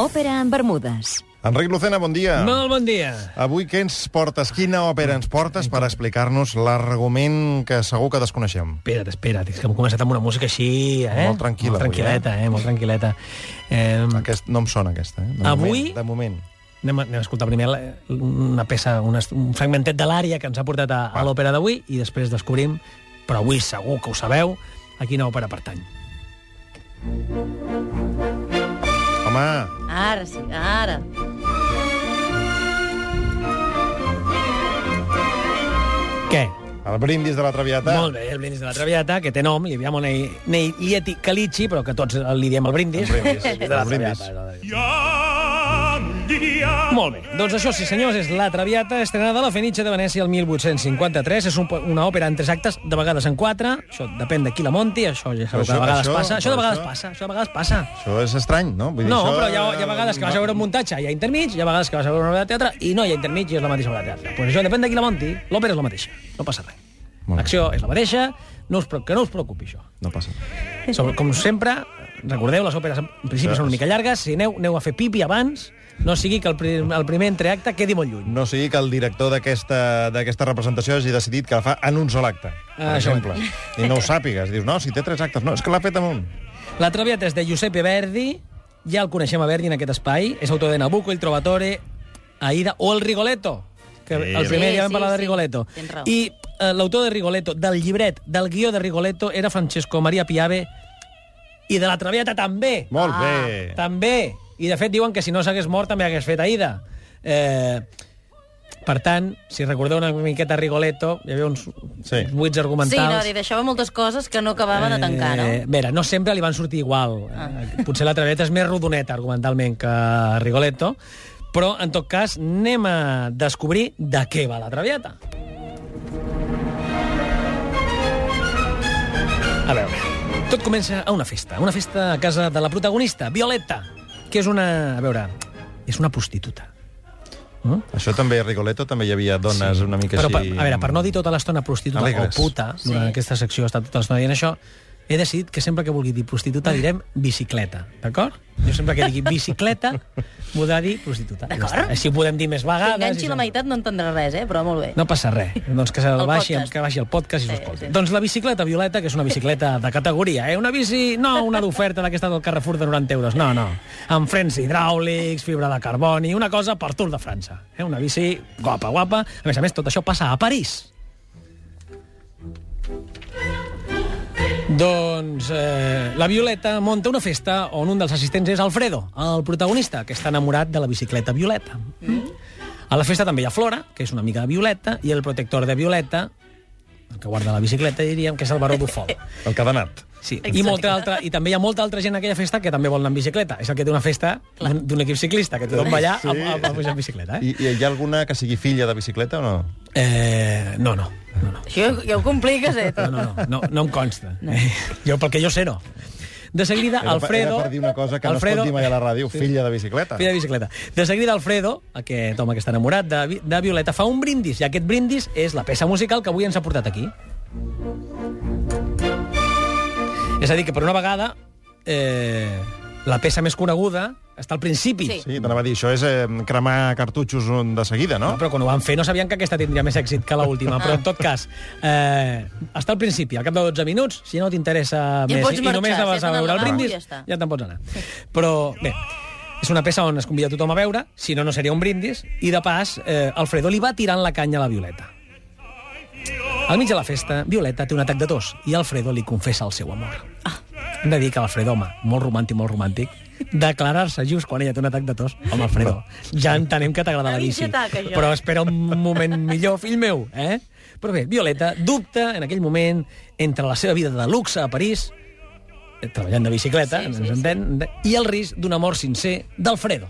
Òpera en Bermudes. Enric Lucena, bon dia. Molt bon dia. Avui què ens portes? Quina òpera ens portes per explicar-nos l'argument que segur que desconeixem? Espera't, espera't, és que hem començat amb una música així, eh? Molt tranquil·la Molt avui, tranquil·leta, eh? Molt tranquil·leta. Eh, Aquest no em sona, aquesta, eh? De Avui- Moment, de moment. anem, a, anem a escoltar primer la- una peça, un, est- un fragmentet de l'àrea que ens ha portat a, a l'òpera d'avui i després descobrim, però avui segur que ho sabeu, a quina òpera pertany. Home, Ara sí, ara. Què? el brindis de la Traviata. Molt bé, el brindis de la Traviata, que té nom, li diamo nei, nei Lieti Calici, però que tots li diem el brindis. El brindis, de la el brindis. Traviata. Molt bé, doncs això, sí senyors, és La Traviata, estrenada a la Fenice de Venècia el 1853. És un, una òpera en tres actes, de vegades en quatre. Això depèn de qui la monti, això ja sabeu que Això- de vegades això- passa. Això de vegades això- passa, això de vegades passa. Això és estrany, no? Vull dir, No, això, però hi ha, hi ha vegades que vas a veure un muntatge, hi ha intermig, hi ha vegades que vas a veure una obra de teatre i no hi ha intermig i és la mateixa obra de teatre. Pues això depèn de qui la monti, l'òpera és la mateixa, no passa res. L'acció és la mateixa, no us, que no us preocupi això. No passa. Sobre, com sempre, recordeu, les òperes en principi són una mica llargues, si aneu, aneu a fer pipi abans, no sigui que el, pri el primer entreacte quedi molt lluny. No sigui que el director d'aquesta d'aquesta representació hagi decidit que la fa en un sol acte, per Ah, això exemple. I no ho sàpigues. Dius, no, si té tres actes. No, és que l'ha fet en un. La Traviata és de Giuseppe Verdi, ja el coneixem a Verdi en aquest espai, és autor de Nabucco, Il Trovatore, Aida o El Rigoletto, que Sí, el primer sí, dia vam sí, parlar de sí. Rigoletto. Raó. I eh, l'autor de Rigoletto, del llibret, del guió de Rigoletto, era Francesco Maria Piave, i de la Traviata també. Molt Ah. bé. També. I, de fet, diuen que si no s'hagués mort també hagués fet Aida. Eh, per tant, si recordeu una miqueta Rigoletto, hi havia uns, Sí. uns buits Sí, argumentals. no, li deixava moltes coses que no acabava de tancar, no? Eh, Vera, no sempre li van sortir igual. Ah. Eh, Potser la Traviata és més rodoneta argumentalment que Rigoletto, però, en tot cas, anem a descobrir de què va la Traviata. A veure, tot comença a una festa, una festa a casa de la protagonista, Violetta, que és una... A veure, és una prostituta. Mm? Això també, a Rigoletto, també hi havia dones una mica Però, per, així... a veure, per no dir tota l'estona prostituta Alegres. o puta, durant Sí. aquesta secció he estat tota l'estona dient això, he decidit que sempre que vulgui dir prostituta direm bicicleta, d'acord? Jo sempre que digui bicicleta de dir prostituta. Ja D'acord. està. Així ho podem dir més Que vegades. enganxi i la ja- meitat no entendrà res, eh? Però molt bé. No passa res. Doncs que, se'l El baixi, podcast. que baixi el podcast i s'ho Sí, escolti. sí. Doncs la bicicleta Violeta, que és una bicicleta de categoria, eh? Una bici, no una d'oferta d'aquesta del Carrefour de 90 euros, no, no. Amb frens hidràulics, fibra de carboni, una cosa per Tour de França. Eh? Una bici guapa, guapa. A més a més, tot això passa a París. Doncs eh, la Violeta monta una festa on un dels assistents és Alfredo, el protagonista, que està enamorat de la bicicleta Violeta. Mm. A la festa també hi ha Flora, que és una amiga de Violeta, i el protector de Violeta, el que guarda la bicicleta, diríem que és el baró Bufol. El cadenat. Sí, i, molta altra, i també hi ha molta altra gent a aquella festa que també vol anar en bicicleta. És el que té una festa d'un d'un equip ciclista, que tothom va allà Sí. a, a, a pujar en bicicleta. Eh? I, I hi ha alguna que sigui filla de bicicleta o no? Eh, no, no, no, no. Això ja ho compliques, eh? No, no, no, no, no em consta. No. Jo, pel que jo sé, no. De seguida, Era, Alfredo... era per dir una cosa que Alfredo, no es pot dir mai a la ràdio, filla de bicicleta. Filla de bicicleta. De seguida, Alfredo, aquest home que està enamorat de, de Violeta, fa un brindis, i aquest brindis és la peça musical que avui ens ha portat aquí. És a dir, que per una vegada eh, la peça més coneguda està al principi. Sí. Sí, t'anava a dir, això és eh, cremar cartutxos un de seguida, no? No, però quan ho van fer no sabien que aquesta tindria més èxit que l'última, però en tot cas, eh, està al principi, al cap de 12 minuts, si no t'interessa Ja més i marxar, només si vas a veure al brindis, ja ja te'n pots anar. Però, bé, és una peça on es convida tothom a veure, si no, no seria un brindis, i de pas, eh, Alfredo li va tirant la canya a la Violeta. Al mig de la festa, Violeta té un atac de tos i Alfredo li confessa el seu amor. Ah. Hem de dir que l'Alfredo, home, molt romàntic, molt romàntic, declarar-se just quan ella té un atac de tos, home, Alfredo, ja entenem que t'agrada la bici, però espera un moment millor, fill meu, eh? Però bé, Violeta dubta en aquell moment entre la seva vida de luxe a París, eh, treballant de bicicleta, Sí, sí, sí, sí, entén, i el risc d'un amor sincer d'Alfredo.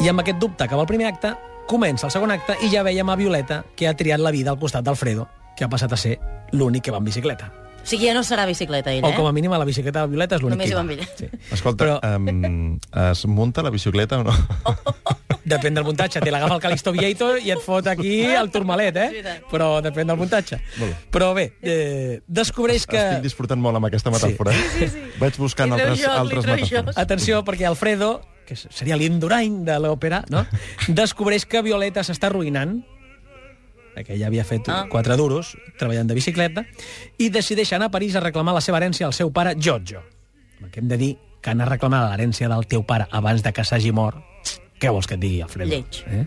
I amb aquest dubte acaba el primer acte, comença el segon acte i ja veiem a Violeta que ha triat la vida al costat d'Alfredo, que ha passat a ser l'únic que va en bicicleta. O sigui, ja no serà bicicleta, ell, O eh? com a mínim a la bicicleta de la Violeta és l'únic Només que hi va amb ella. Sí. Escolta, Però- um, es munta la bicicleta o no? Depèn del muntatge. Te l'agafa el Calixto Vieito i et fot aquí el turmalet, eh? Però depèn del muntatge. Però bé, eh, descobreix que... Estic disfrutant molt amb aquesta metàfora. Sí, sí, sí. Vaig buscant altres, li altres metàfores. Atenció, perquè Alfredo, que seria l'Indurain de l'òpera, no? descobreix que Violeta s'està arruïnant que ella havia fet Ah. quatre duros treballant de bicicleta, i decideix anar a París a reclamar la seva herència al seu pare Giorgio. El que hem de dir que anar a reclamar l'herència del teu pare abans de que s'hagi mort, què vols que et digui, Alfredo? Lleig. Eh?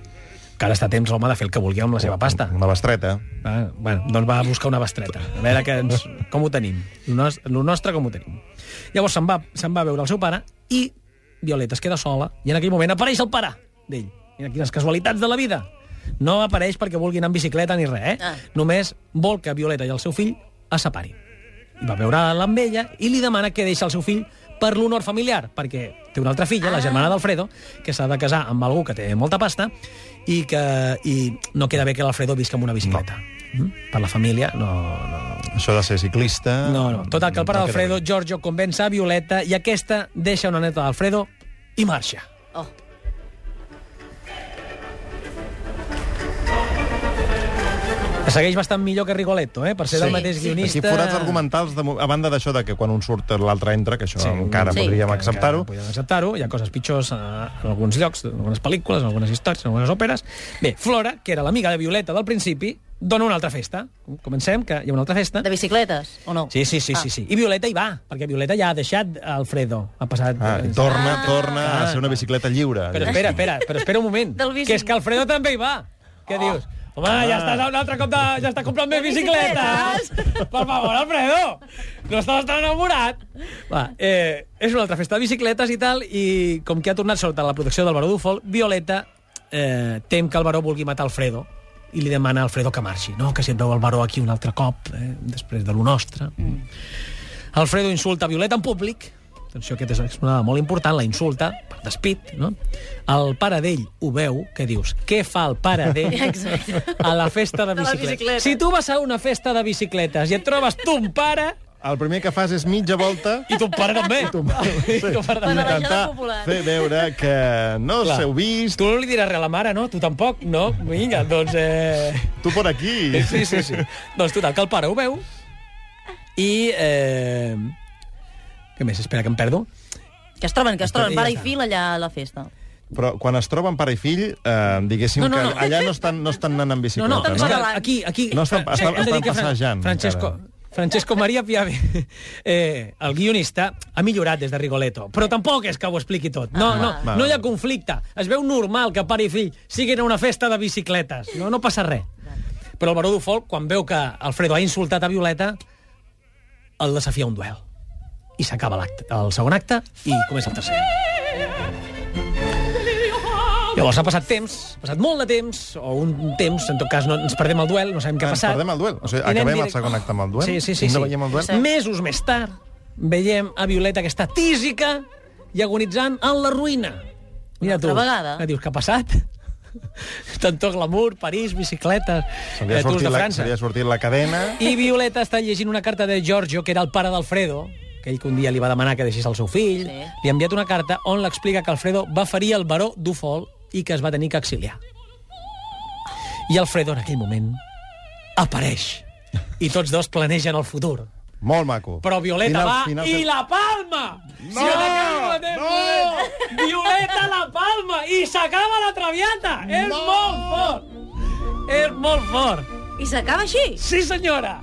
Que ara està a temps l'home de fer el que vulgui amb la seva pasta. Una bestreta. Ah, bueno, doncs va a buscar una bestreta. A veure que ens, com ho tenim. El nos- el nostre com ho tenim. Llavors se'n va, se'n va a veure el seu pare i Violeta es queda sola i en aquell moment apareix el pare d'ell. Mira quines casualitats de la vida. No apareix perquè vulgui anar en bicicleta ni res, eh? Ah. Només vol que Violeta i el seu fill es separin. I va veure-la amb ella i li demana que deixi el seu fill per l'honor familiar, perquè té una altra filla, la germana d'Alfredo, que s'ha de casar amb algú que té molta pasta i que i no queda bé que l'Alfredo visca amb una bicicleta. No. Per la família, no, no, Això de ser ciclista... no, no. Total, que el pare no d'Alfredo. Giorgio, convença a Violeta i aquesta deixa una neta d'Alfredo i marxa. Oh, segueix bastant millor que Rigoletto, eh? per ser Sí. del mateix Sí. guionista. Aquí forats argumentals, de, a banda d'això de que quan un surt l'altre entra, que això Sí. encara Sí. podríem acceptar-ho, que Podríem acceptar-ho. Hi ha coses pitjors en alguns llocs, en algunes pel·lícules, en algunes històries, en algunes òperes. Bé, Flora, que era l'amiga de Violeta del principi, dona una altra festa. Comencem, que hi ha una altra festa. de bicicletes, o no? Sí, sí, sí, Ah. sí, sí. I Violeta hi va, perquè Violeta ja ha deixat Alfredo. Ha passat... ah, eh, torna, torna Ah, a ser una bicicleta lliure. Però espera, espera, però espera un moment. Que és que Alfredo també hi va. Què dius? Home, ja estàs a un altre cop de... Ja està comprant més bicicletes. Per favor, Alfredo. No estàs tan enamorat. Va, eh, és una altra festa de bicicletes i tal, i com que ha tornat sota la protecció del baró Dúfol, Violeta eh, tem que el baró vulgui matar Alfredo i li demana a Alfredo que marxi. No, que si et veu el baró aquí un altre cop, eh, després de lo nostre. Mm. Alfredo insulta Violeta en públic. Atenció, aquest és una exponada molt important, la insulta, per despit, no? El pare d'ell ho veu, que dius, què fa el pare d'ell Exacte. a la festa de bicicletes? bicicleta. Si tu vas a una festa de bicicletes i et trobes ton pare, El primer que fas és mitja volta i ton pare també. I ton pare, I ton pare també. intentar fer veure que no Clar. s'heu vist, Tu no li diràs res a la mare, no? Tu tampoc, no? Vinga, doncs... Eh... tu per aquí. Sí, sí, sí. doncs total, que el pare ho veu i... Eh... Què més? Espera, que em perdo. Que es troben, que es troben, Ja pare i fill allà a la festa. Però quan es troben pare i fill, eh, diguéssim No, no, no. que allà no estan, no estan anant en No, bicicleta, no, no? és que aquí, aquí... No estan- Fra- estan- estan passejant, Francesco, encara. Francesco Maria Piave, eh, el guionista, ha millorat des de Rigoletto, però tampoc és que ho expliqui tot. No, Ah. no, Va. no hi ha conflicte. Es veu normal que pare i fill siguin a una festa de bicicletes. No, no passa res. Però el baró d'Ufol, quan veu que Alfredo ha insultat a Violeta, el desafia a un duel. I s'acaba l'acte, el segon acte, i comença el tercer. Llavors ha passat temps, ha passat molt de temps, o un temps, en tot cas no, ens perdem el duel, no sabem què ha Ens passat. perdem el duel? O sigui, acabem el direct- segon acte amb el duel? Sí, sí, sí. I no sí. veiem el duel? Sí. Mesos més tard, veiem a Violeta que està tísica i agonitzant en la ruïna. Mira tu, vegada? que dius, què ha passat? Tanto glamour, París, bicicletes, Se li ha eh, sortit, de la, França. se li ha sortit la cadena... I Violeta està llegint una carta de Giorgio, que era el pare d'Alfredo, aquell que un dia li va demanar que deixés el seu fill. Sí. Li ha enviat una carta on l'explica que Alfredo va ferir el baró d'Ufol i que es va tenir que exiliar. I Alfredo, en aquell moment, apareix. I tots dos planegen el futur. Molt maco. Però Violeta Final- va final- i la palma! No! Si moment, No! Violeta la palma i s'acaba la traviata! És No! molt fort! És molt fort! I s'acaba així? Sí, senyora!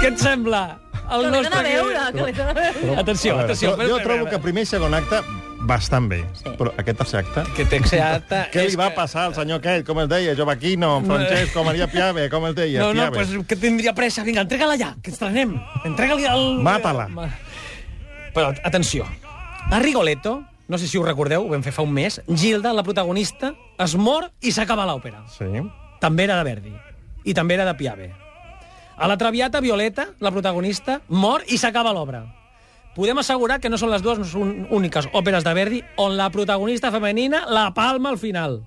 Què et sembla? El Que a veure, que l'he d'anar a veure. Atenció, atenció. Jo, jo trobo que primer i segon acte bastant bé, Sí. però aquest tercer acte... Que t'exeata... Què li va passar al senyor aquell? Com es deia? Jovaquino, Francesco, Maria Piave, com es deia? No, no, Piave. pues que tindria pressa. Vinga, entrega-la ja, que estrenem. Entrega-li el... Mata-la. Ma- Però, atenció. A Rigoletto, no sé si ho recordeu, ho vam fer fa un mes, Gilda, la protagonista, es mor i s'acaba l'òpera. Sí. També era de Verdi. I també era de Piave. A la Traviata, Violeta, la protagonista, mor i s'acaba l'obra. Podem assegurar que no són les dues no són úniques òperes de Verdi on la protagonista femenina la palma al final.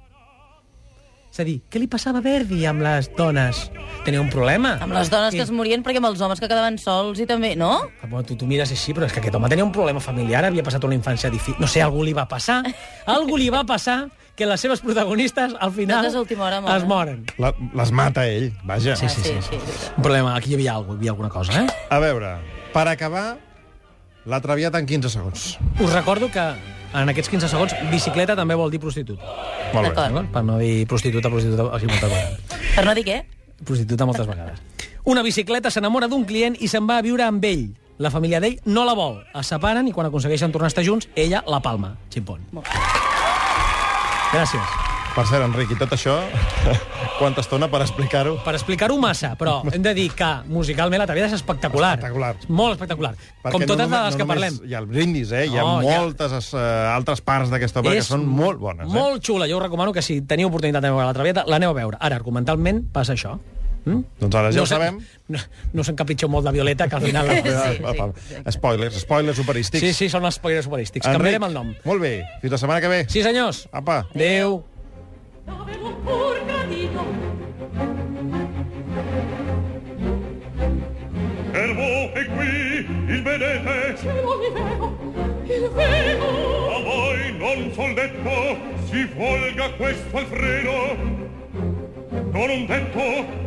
És a dir, què li passava a Verdi amb les dones? Tenia un problema? Amb les dones que es morien perquè amb els homes que quedaven sols i també, no? Ah, Bueno, tu, tu mires així, però és que aquest home tenia un problema familiar, havia passat una infància difícil. No sé, algú li va passar, algú li va passar que les seves protagonistes, al final, última hora moren. es moren. La, les mata ell, vaja. Sí, sí, sí. sí, sí, sí. Un problema, aquí hi havia alguna, hi havia alguna cosa, eh? A veure, per acabar, la traviata en 15 segons. Us recordo que en aquests 15 segons, bicicleta també vol dir prostituta. Molt bé. Per no dir prostituta, prostituta, així moltes vegades. Per no dir què? Prostituta moltes vegades. Una bicicleta s'enamora d'un client i se'n va a viure amb ell. La família d'ell no la vol. Es separen i quan aconsegueixen tornar a estar junts, ella la palma. Ximpon. Gràcies. Per cert, Enric, i tot això, quanta estona per explicar-ho? Per explicar-ho massa, però hem de dir que musicalment la Traviata és espectacular. Espectacular. Molt espectacular. Com no totes només- les no que només parlem. Hi ha el brindis, eh? Hi ha No, hi ha- moltes uh, altres parts d'aquesta obra que són molt bones. Eh? Molt xula. Jo us recomano que si teniu oportunitat de veure la Traviata, l'aneu a veure. Ara, argumentalment, passa això. Mm? Doncs ara ja ho se- sabem. No, no s'encapritxeu molt de Violeta, que al final... Sí, sí, Spoilers, spoilers operístics. Sí, sí, són els spoilers humorístics. Enric, Canviarem el nom. Molt bé, fins la setmana que ve. Sí, senyors. Apa. Adéu. L'avevo pur Fermo è qui, il vedete, Cielo il a voi non sol detto, si volga questo un detto, non un detto,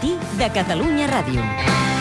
matí de Catalunya Ràdio.